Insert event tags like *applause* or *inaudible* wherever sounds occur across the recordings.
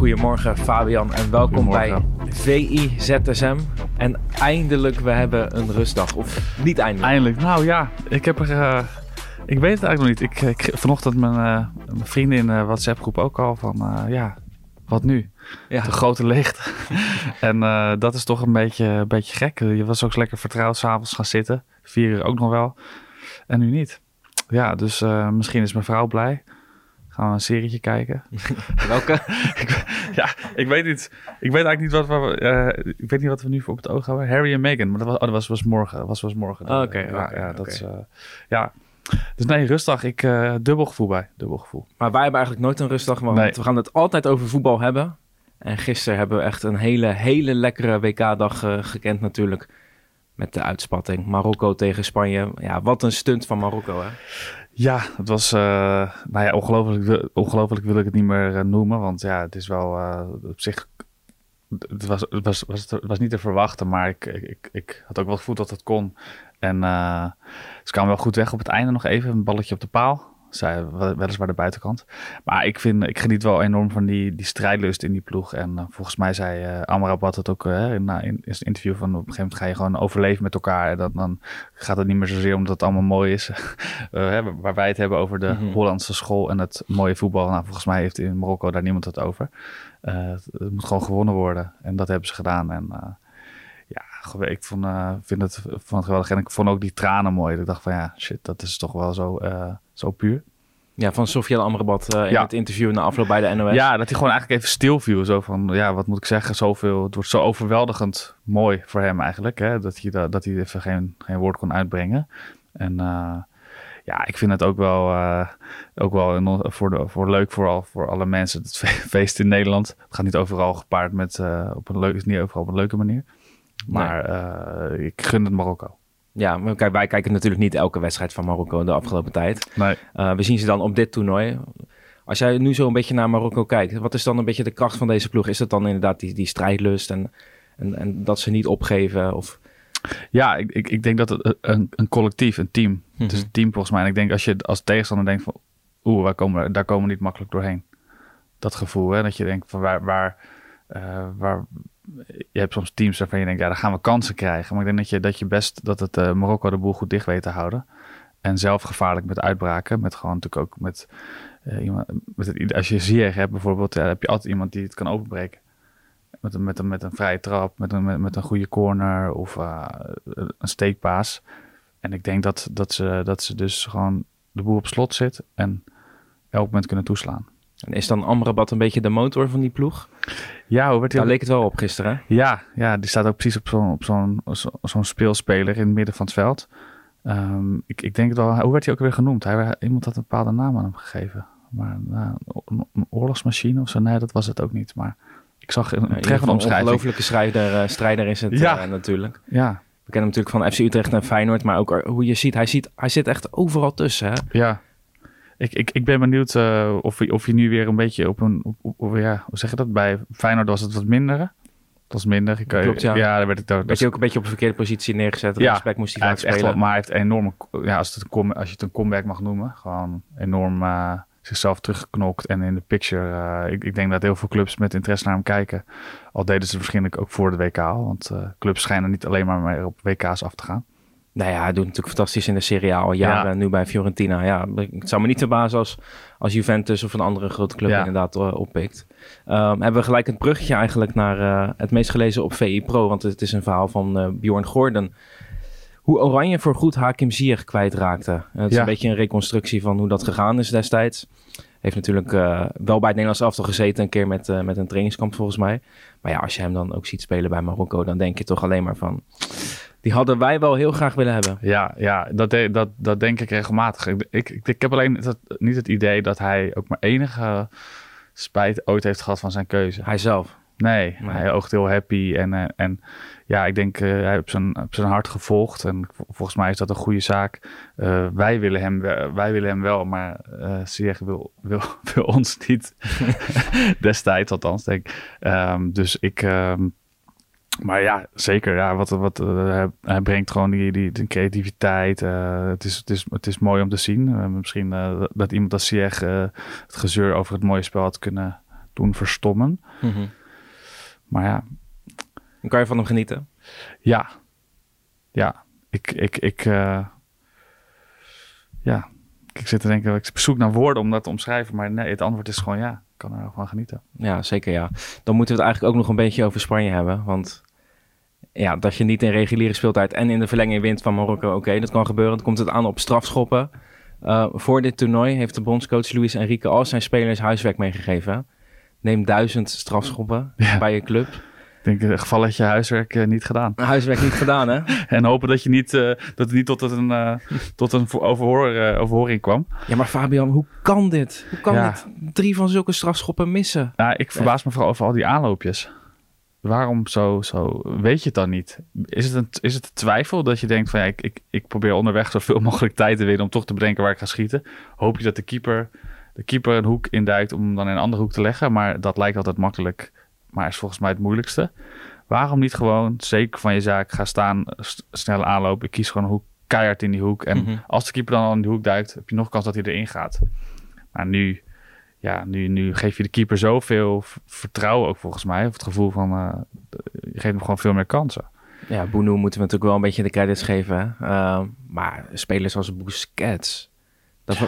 Goedemorgen Fabian en welkom bij VI ZSM. En eindelijk, we hebben een rustdag. Of niet eindelijk. Eindelijk. Nou ja, ik heb er... Uh, ik weet het eigenlijk nog niet. Ik, ik vanochtend mijn, uh, mijn vrienden in de WhatsApp groep ook al van... Uh, ja, wat nu? Ja. De grote licht. *laughs* en dat is toch een beetje, een beetje gek. Je was ook lekker vertrouwd s'avonds gaan zitten. Vier uur ook nog wel. En nu niet. Ja, dus misschien is mijn vrouw blij. Gaan we een serietje kijken. *laughs* Welke? *laughs* ik, ja, ik weet niet. Ik weet eigenlijk niet wat we. Uh, ik weet niet wat we nu voor op het oog hebben. Harry en Meghan, maar dat was, oh, dat was, was morgen. Dat was, was morgen. Oh, Oké. ja, ja, dat is. Uh, ja. Dus nee, rustdag. Ik uh, dubbel gevoel bij. Dubbel gevoel. Maar wij hebben eigenlijk nooit een rustdag, want nee. we gaan het altijd over voetbal hebben. En gisteren hebben we echt een hele, hele lekkere WK-dag gekend natuurlijk. Met de uitspatting. Marokko tegen Spanje. Ja, wat een stunt van Marokko, hè? Ja, het was, uh, nou ja, ongelooflijk, ongelooflijk wil ik het niet meer uh, noemen. Want ja, het is wel uh, op zich, het was, het was, was, het was niet te verwachten. Maar ik, ik, ik had ook wel gevoeld dat het kon. En ze kwamen wel goed weg op het einde nog even. Een balletje op de paal. Zij weliswaar de buitenkant. Maar ik, vind, ik geniet wel enorm van die, die strijdlust in die ploeg. En uh, volgens mij zei uh, Amrabat het ook uh, in, in, in het interview van op een gegeven moment ga je gewoon overleven met elkaar. En dat, dan gaat het niet meer zozeer omdat het allemaal mooi is. *laughs* waar wij het hebben over de mm -hmm. Hollandse school en het mooie voetbal. Nou, volgens mij heeft in Marokko daar niemand het over. het, het moet gewoon gewonnen worden. En dat hebben ze gedaan. En ik vond, vind het, vond het geweldig. En ik vond ook die tranen mooi. Ik dacht van ja, shit, dat is toch wel zo zo puur. Ja, van Sofiane Amrabat uh, in ja. het interview na afloop bij de NOS. Ja, dat hij gewoon eigenlijk even stil viel. Zo van, ja, wat moet ik zeggen, zoveel. Het wordt zo overweldigend mooi voor hem eigenlijk. Hè? Dat, hij, dat, dat hij even geen, geen woord kon uitbrengen. En uh, ja, ik vind het ook wel, uh, ook wel voor, de, voor leuk vooral voor alle mensen. Het *laughs* feest in Nederland. Het gaat niet overal gepaard met, op een leuke, niet overal op een leuke manier. Maar nee. ik gun het Marokko. Ja, kijk, wij kijken natuurlijk niet elke wedstrijd van Marokko de afgelopen tijd. Nee. Uh, we zien ze dan op dit toernooi. Als jij nu zo een beetje naar Marokko kijkt, wat is dan een beetje de kracht van deze ploeg? Is dat dan inderdaad die, die strijdlust en, en, en dat ze niet opgeven? Of... Ja, ik, ik, ik denk dat het een, een collectief, een team. Mm -hmm. Het is een team volgens mij. En ik denk als je als tegenstander denkt van, oeh, waar komen, daar komen we niet makkelijk doorheen. Dat gevoel, hè? dat je denkt van waar, waar, uh, waar, je hebt soms teams waarvan je denkt, ja, daar gaan we kansen krijgen. Maar ik denk dat je, dat je best, dat het uh, Marokko de boel goed dicht weet te houden. En zelf gevaarlijk met uitbraken. Met gewoon natuurlijk ook met, uh, iemand, als je Zier hebt bijvoorbeeld, ja, heb je altijd iemand die het kan openbreken. Met een, met een, met een vrije trap, met een, met, een goede corner of uh, een steekpaas. En ik denk dat, dat, ze, dat ze dus gewoon de boel op slot zit en elk moment kunnen toeslaan. En is dan Amrabat een beetje de motor van die ploeg? Ja, hoe werd hij Daar leek het wel op gisteren. Ja, ja, die staat ook precies op zo'n zo'n zo'n speelspeler in het midden van het veld. Um, ik, ik denk het wel, hoe werd hij ook weer genoemd? Hij, iemand had een bepaalde naam aan hem gegeven. Maar nou, een, een oorlogsmachine of zo, nee, dat was het ook niet. Maar ik zag een nee, treffende omschrijving. Een ongelofelijke strijder, uh, strijder is het *laughs* ja. uh, natuurlijk. Ja. We kennen hem natuurlijk van FC Utrecht en Feyenoord, maar ook hoe je ziet, hij, ziet, hij zit echt overal tussen. Hè? Ja. Ik, ik, ik ben benieuwd uh, of, of je nu weer een beetje op een... Op, op, ja, hoe zeg je dat? Bij Feyenoord was het wat minder. Dat was minder. Ik, Klopt, ja. ja daar werd ik daar, werd je ook een beetje op een verkeerde positie neergezet. Ja, respect moest hij vaak spelen. Maar hij heeft enorme... Ja, als, het een, als je het een comeback mag noemen. Gewoon enorm uh, zichzelf teruggeknokt en in de picture. Uh, ik, ik denk dat heel veel clubs met interesse naar hem kijken. Al deden ze waarschijnlijk ook voor de WK al. Want clubs schijnen niet alleen maar meer op WK's af te gaan. Nou ja, hij doet natuurlijk fantastisch in de Serie A al jaren. Ja. Nu bij Fiorentina. Ja, het zou me niet verbazen als, als Juventus of een andere grote club ja. inderdaad uh, oppikt. Um, hebben we gelijk een bruggetje eigenlijk naar uh, het meest gelezen op VI Pro. Want het is een verhaal van uh, Bjorn Gordon. Hoe Oranje voor goed Hakim Ziyech kwijtraakte. Het is ja. een beetje een reconstructie van hoe dat gegaan is destijds. Heeft natuurlijk wel bij het Nederlands elftal gezeten. Een keer met, met een trainingskamp volgens mij. Maar ja, als je hem dan ook ziet spelen bij Marokko. Dan denk je toch alleen maar van die hadden wij wel heel graag willen hebben. Ja, ja dat, de, dat, dat denk ik regelmatig. Ik, ik, ik heb alleen het, niet het idee dat hij ook maar enige spijt ooit heeft gehad van zijn keuze. Hij zelf? Nee, nee. hij oogt heel happy. En, en ja, ik denk, uh, hij heeft zijn, op zijn hart gevolgd. En volgens mij is dat een goede zaak. Uh, wij, willen hem, wij willen hem wel, maar uh, Sieg wil, wil, *laughs* wil ons niet. *laughs* Destijds althans, denk ik. Um, dus ik... Um, maar ja, zeker. Ja, wat, wat, uh, hij brengt gewoon die, die, die creativiteit. Uh, het, is, het, is, het is mooi om te zien. Uh, misschien dat iemand als Sieg het gezeur over het mooie spel had kunnen doen verstommen. Mhm. Maar ja, Dan kan je van hem genieten. ja. Ja, ik, ik, ik, eh, ja. Ik zit te denken, ik zoek naar woorden om dat te omschrijven, maar nee, het antwoord is gewoon ja, ik kan er van genieten. Ja, zeker ja. Dan moeten we het eigenlijk ook nog een beetje over Spanje hebben. Want ja, dat je niet in reguliere speeltijd en in de verlenging wint van Marokko, oké, dat kan gebeuren. Dan komt het aan op strafschoppen. Uh, voor dit toernooi heeft de bondscoach Luis Enrique al zijn spelers huiswerk meegegeven. Neem duizend strafschoppen Ja. bij je club. Ik denk, in het geval dat je huiswerk eh, niet gedaan. Huiswerk niet gedaan, hè? *laughs* En hopen dat je niet, eh, dat het niet tot een, eh, tot een overhoor, eh, overhoring kwam. Ja, maar Fabian, hoe kan dit? Hoe kan Ja. dit drie van zulke strafschoppen missen? Nou, ik verbaas me vooral over al die aanloopjes. Waarom zo, zo? Weet je het dan niet? Is het een, is het een twijfel dat je denkt van ja, ik, ik, ik probeer onderweg zoveel *laughs* mogelijk tijd te winnen om toch te bedenken waar ik ga schieten? Hoop je dat de keeper, de keeper een hoek induikt om dan in een andere hoek te leggen? Maar dat lijkt altijd makkelijk, maar is volgens mij het moeilijkste. Waarom niet gewoon zeker van je zaak ga staan, snel aanlopen, ik kies gewoon een hoek keihard in die hoek. En Mhm. als de keeper dan al in die hoek duikt, heb je nog kans dat hij erin gaat. Maar nu, ja, nu, nu geef je de keeper zoveel vertrouwen ook volgens mij. Of het gevoel van, eh, je geeft hem gewoon veel meer kansen. Ja, Boenu moeten we natuurlijk wel een beetje de credits geven. Ehm, maar spelers als Busquets...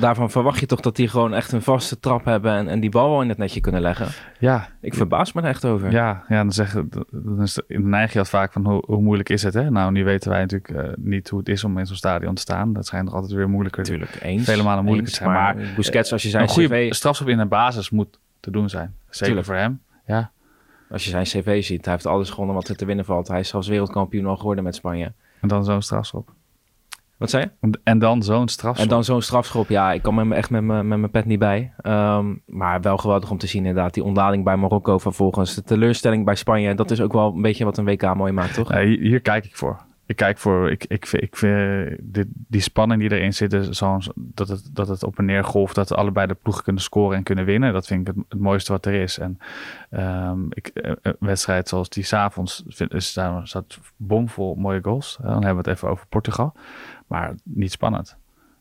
Daarvan verwacht je toch dat die gewoon echt een vaste trap hebben... En, en die bal wel in het netje kunnen leggen. Ja, Ik verbaas me er echt over. ja, ja dan, zeggen, dan is, dan neig je dat vaak van hoe, hoe moeilijk is het. Hè? Nou, nu weten wij natuurlijk eh, niet hoe het is om in zo'n stadion te staan. Dat schijnt nog altijd weer moeilijker. Natuurlijk, eens. Vele malen moeilijker eens, te zijn, Maar, maar, Busquets, als je zijn een goede cv... strafschop in de basis moet te doen zijn. Zeker Tuurlijk. voor hem. Ja, Als je zijn cv ziet, hij heeft alles gewonnen wat er te winnen valt. Hij is zelfs wereldkampioen al geworden met Spanje. en dan zo'n strafschop. Wat zei je? En- dan zo'n strafschop. En dan zo'n strafschop. Ja, ik kan me echt met mijn met mijn pet niet bij. Ehm, maar wel geweldig om te zien inderdaad. Die ontlading bij Marokko vervolgens. De teleurstelling bij Spanje. Dat is ook wel een beetje wat een WK mooi maakt, toch? Hier, kijk ik voor. Ik kijk voor, ik, ik, vind- ik vind dit, die spanning die erin zit, zo'n- dat, het, dat het op en neer golft, dat allebei de ploegen kunnen scoren en kunnen winnen. Dat vind ik het, het mooiste wat er is. En ehm, ik, eh, een wedstrijd zoals die s'avonds is staat bomvol mooie goals. Eh, Dan hebben we het even over Portugal, maar niet spannend.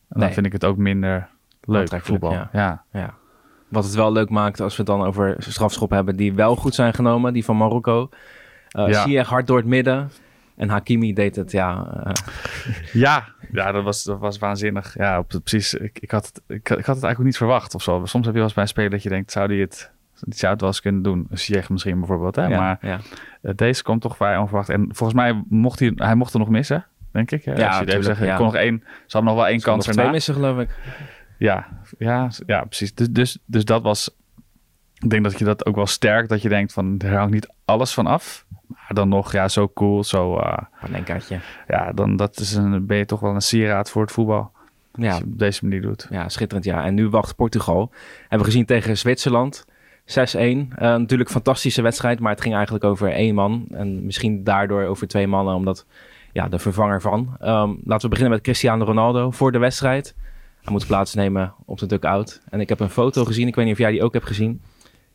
En dan vind ik het ook minder leuk voetbal. ja. Ja. Ja. Wat het wel leuk maakt als we het dan over strafschop hebben die wel goed zijn genomen. Die van Marokko. Uh, Ja. Ziyech hard door het midden. En Hakimi deed het, ja. eh, Ja, ja dat, was, dat was waanzinnig. Ja, op, precies. Ik, ik, had het, ik, ik had het eigenlijk ook niet verwacht of zo. Soms heb je wel eens bij een speler dat je denkt, zou die het, die zou het wel eens kunnen doen. Ziyech misschien bijvoorbeeld. Hè? ja, Maar ja. eh, deze komt toch vrij onverwacht. En volgens mij mocht hij, hij mocht er nog missen, denk ik. hè? Ja, Als je tuurlijk, zeggen. ja. Kon nog één, ze hadden nog wel één kans erna. twee missen, geloof ik. Ja, ja, ja, precies. Dus, dus, dus dat was. Ik denk dat je dat ook wel sterk, dat je denkt van er hangt niet alles van af. Maar dan nog, ja, zo cool, zo. eh, Panenkaatje. ja, dan dat is een, ben je toch wel een sieraad voor het voetbal. Als Ja, je het op deze manier doet. ja, schitterend. Ja. En nu wacht Portugal. Hebben we gezien tegen Zwitserland. 6-1. Eh, natuurlijk fantastische wedstrijd, maar het ging eigenlijk over één man. En misschien daardoor over twee mannen, omdat ja, de vervanger van. Ehm, laten we beginnen met Cristiano Ronaldo voor de wedstrijd. Hij moet plaatsnemen op de dugout. En ik heb een foto gezien. Ik weet niet of jij die ook hebt gezien.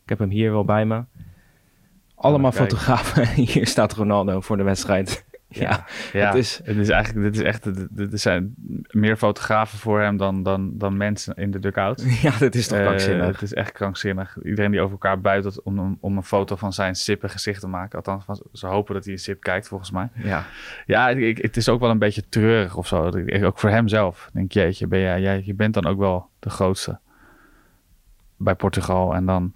Ik heb hem hier wel bij me. Allemaal fotografen. *laughs* Hier staat Ronaldo voor de wedstrijd. *laughs* ja, Ja, het is- het is eigenlijk, dit is echt, er zijn meer fotografen voor hem dan, dan, dan mensen in de dugout. *laughs* ja, dit is toch Eh, krankzinnig. het is echt krankzinnig. Iedereen die over elkaar buitelt om, om, een foto van zijn sippe gezicht te maken. Althans, van- ze hopen dat hij een sip kijkt, volgens mij. Ja. Ja, ik, het is ook wel een beetje treurig of zo. Ook voor hem zelf. Denk jeetje, ben jij, jij, je bent dan ook wel de grootste bij Portugal. En dan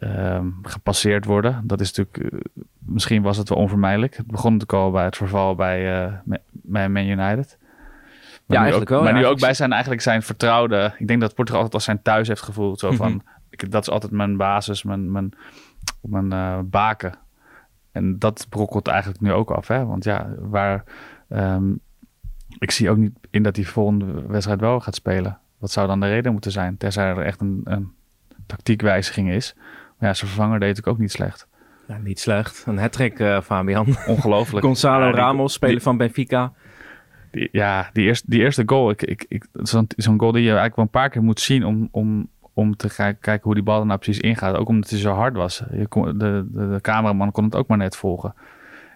ehm, gepasseerd worden. Dat is natuurlijk, eh, misschien was het wel onvermijdelijk. Het begon natuurlijk al bij het verval bij, bij Man United. Maar nu eigenlijk ook, wel, Maar ja. nu ook bij zijn, eigenlijk zijn vertrouwde... Ik denk dat Portugal altijd als zijn thuis heeft gevoeld. Zo van, Mhm. ik, dat is altijd mijn basis, mijn, mijn, mijn eh, baken. En dat brokkelt eigenlijk nu ook af. Hè? Want ja, waar... ehm, ik zie ook niet in dat die volgende wedstrijd wel gaat spelen. Wat zou dan de reden moeten zijn? Tenzij er echt een, een tactiekwijziging is. Ja, zijn vervanger deed ik ook niet slecht. Ja, niet slecht. Een hat-trick, eh, Fabian. Ongelooflijk. *laughs* Gonzalo Ja, Ramos, speler die- van Benfica. Die, ja, die eerste, die eerste goal. Ik, ik, ik, zo'n, zo'n goal die je eigenlijk wel een paar keer moet zien om, om, om te kijken hoe die bal er nou precies ingaat. Ook omdat hij zo hard was. Je kon, de, de, de cameraman kon het ook maar net volgen.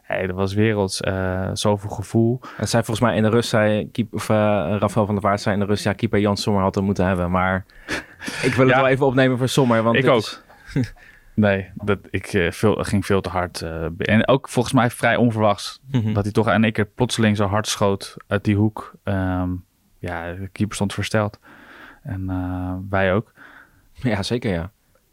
Hey, dat was werelds. eh, zoveel gevoel. En zij volgens mij in de rust zei, keep, of eh, Rafael van der Vaart zei in de rust, ja, keeper Jan Sommer had hem moeten hebben. Maar *laughs* ik wil het Ja. wel even opnemen voor Sommer. Want Ik ook. is- *laughs* Nee, dat, ik uh, veel, ging veel te hard. Uh, en ook volgens mij vrij onverwachts. Mhm. Dat hij toch in één keer plotseling zo hard schoot uit die hoek. Ehm, ja, de keeper stond versteld. En uh, wij ook. Ja, zeker ja.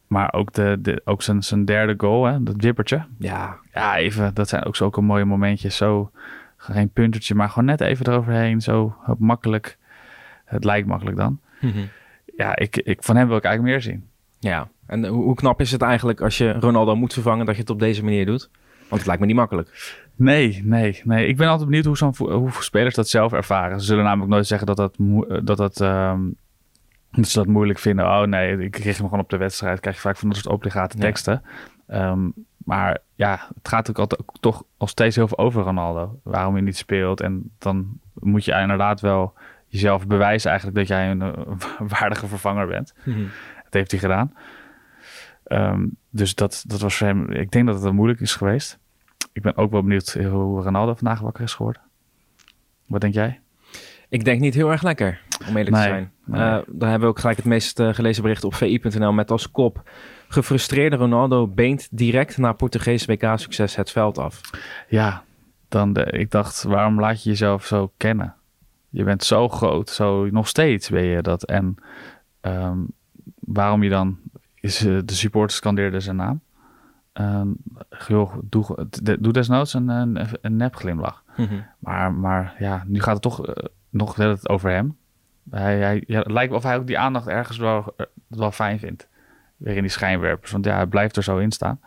Maar ook, de, de, ook zijn, zijn derde goal, hè, dat wippertje. Ja. Ja, even, dat zijn ook zulke mooie momentjes. Zo, geen puntertje, maar gewoon net even eroverheen. Zo makkelijk. Het lijkt makkelijk dan. Mhm. Ja, ik, ik, van hem wil ik eigenlijk meer zien. Ja, en hoe, knap is het eigenlijk als je Ronaldo moet vervangen dat je het op deze manier doet? Want het lijkt me niet makkelijk. Nee, nee, nee. Ik ben altijd benieuwd hoe, zo'n, hoe spelers dat zelf ervaren. Ze zullen namelijk nooit zeggen dat dat, dat, dat, ehm, dat ze dat moeilijk vinden. Oh nee, ik kreeg hem gewoon op de wedstrijd. Krijg je vaak van dat soort obligate Ja. teksten. Ehm, maar ja, het gaat ook altijd toch al steeds heel veel over Ronaldo. Waarom hij niet speelt. En dan moet je inderdaad wel jezelf bewijzen eigenlijk dat jij een, eh, *laughs* waardige vervanger bent. Dat heeft hij gedaan. Ehm, dus dat, dat was voor hem. Ik denk dat het wel moeilijk is geweest. Ik ben ook wel benieuwd hoe Ronaldo vandaag wakker is geworden. Wat denk jij? Ik denk niet heel erg lekker, om eerlijk Nee, te zijn. nee. Eh, daar hebben we ook gelijk het meest eh, gelezen bericht op vi.nl met als kop... Gefrustreerde Ronaldo beent direct na Portugees WK-succes het veld af. Ja, dan de, ik dacht, waarom laat je jezelf zo kennen? Je bent zo groot, zo nog steeds ben je dat. En ehm, waarom je dan, is, eh, de supporters scandeerden zijn naam. Joh, doe, doe desnoods een, een, een nepglimlach. Maar, maar ja, nu gaat het toch eh, nog wel het over hem. Hij, hij, ja, het lijkt of hij ook die aandacht ergens wel, eh, wel fijn vindt. Weer in die schijnwerpers. Want ja, hij blijft er zo in staan.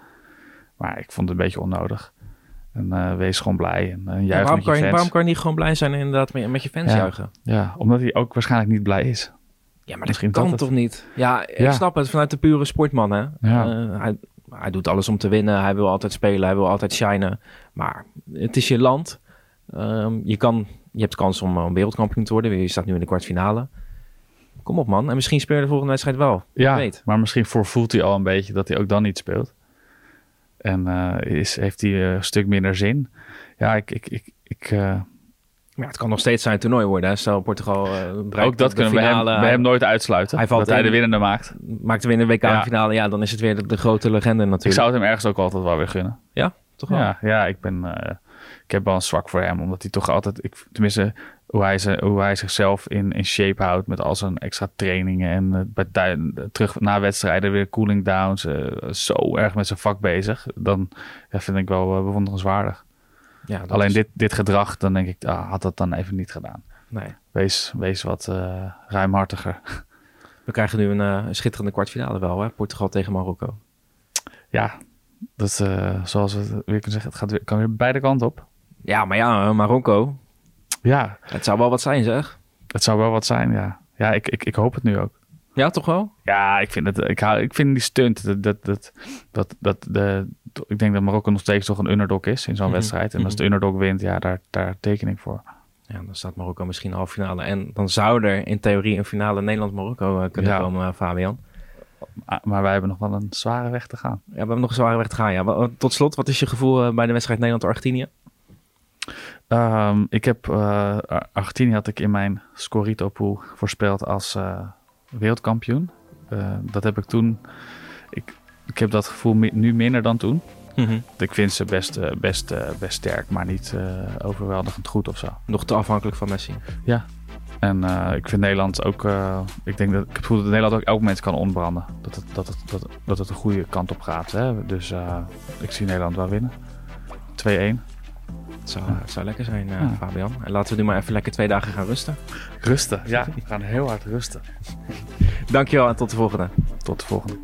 Maar ik vond het een beetje onnodig. En wees gewoon blij. En uh, Ja, waarom, met je kan je, fans. waarom kan je niet gewoon blij zijn en inderdaad met, met je fans Ja. juichen? Ja, omdat hij ook waarschijnlijk niet blij is. Ja, maar Misschien dat kan dat het. toch niet? Ja, ik Ja. snap het vanuit de pure sportman. Hè? Ja. Eh, hij, hij doet alles om te winnen. Hij wil altijd spelen. Hij wil altijd shinen. Maar het is je land. Ehm, je, kan, je hebt kans om, om wereldkampioen te worden. Je staat nu in de kwartfinale. Kom op man. En misschien speel je de volgende wedstrijd wel. Ja, weet. maar misschien voorvoelt hij al een beetje dat hij ook dan niet speelt. En eh, is, heeft hij eh, een stuk minder zin. Ja, ik... ik, ik, ik eh, Maar ja, het kan nog steeds zijn toernooi worden. Hè? Stel Portugal bereikt ook dat kunnen we hem, bij hem nooit uitsluiten. hij valt dat hij in. de winnende maakt. Maakt de Ja. WK-finale. Ja. dan is het weer de, de grote legende natuurlijk. Ik zou het hem ergens ook altijd wel weer gunnen. Toch wel? Ja, ja ik, ben, eh, ik heb wel een zwak voor hem. Omdat hij toch altijd... Ik, tenminste, hoe hij, ze, hoe hij zichzelf in, in shape houdt... met al zijn extra trainingen... en eh, bij, tij- terug na wedstrijden weer cooling downs. zo erg met zijn vak bezig. Dan ja, vind ik wel eh, bewonderenswaardig. Ja, Alleen is- dit, dit gedrag, dan denk ik... Ah, had dat dan even niet gedaan. Nee. Wees, wees wat eh, ruimhartiger. We krijgen nu een, eh, een schitterende kwartfinale wel. Hè? Portugal tegen Marokko. Ja, dat, eh, zoals we het weer kunnen zeggen... het gaat weer, kan weer beide kanten op. Ja, maar ja, Marokko. Ja, Het zou wel wat zijn, zeg. het zou wel wat zijn, ja. Ja, ik, ik, ik hoop het nu ook. Ja, toch wel? Ja, ik vind, het, ik, hou, ik vind die stunt. Dat, dat, dat, dat, dat, de, ik denk dat Marokko nog steeds toch een underdog is in zo'n Mhm, wedstrijd. En als de underdog wint, ja, daar, daar teken ik voor. Ja, dan staat Marokko misschien halve finale. En dan zou er in theorie een finale Nederland-Marokko eh, kunnen Ja. komen, eh, Fabian. Ah, Maar wij hebben nog wel een zware weg te gaan. Ja, we hebben nog een zware weg te gaan. Ja. Tot slot, wat is je gevoel eh, bij de wedstrijd Nederland-Argentinië? Ehm, ik heb uh, Argentinië had ik in mijn Scorito pool voorspeld als uh, wereldkampioen. Uh, dat heb ik toen. Ik, ik heb dat gevoel nu minder dan toen. Ik vind ze best, uh, best, uh, best sterk, maar niet uh, overweldigend goed of zo. Nog te afhankelijk van Messi. Ja. En uh, ik vind Nederland ook. ik denk dat ik het gevoel dat Nederland ook elk moment kan ontbranden. Dat het, dat het, dat, dat het de goede kant op gaat. Hè? Dus ik zie Nederland wel winnen. 2-1. Het zou, lekker zijn, ja. Fabian. En laten we nu maar even lekker twee dagen gaan rusten. Rusten, ja. We gaan heel hard rusten. Dankjewel en tot de volgende. Tot de volgende.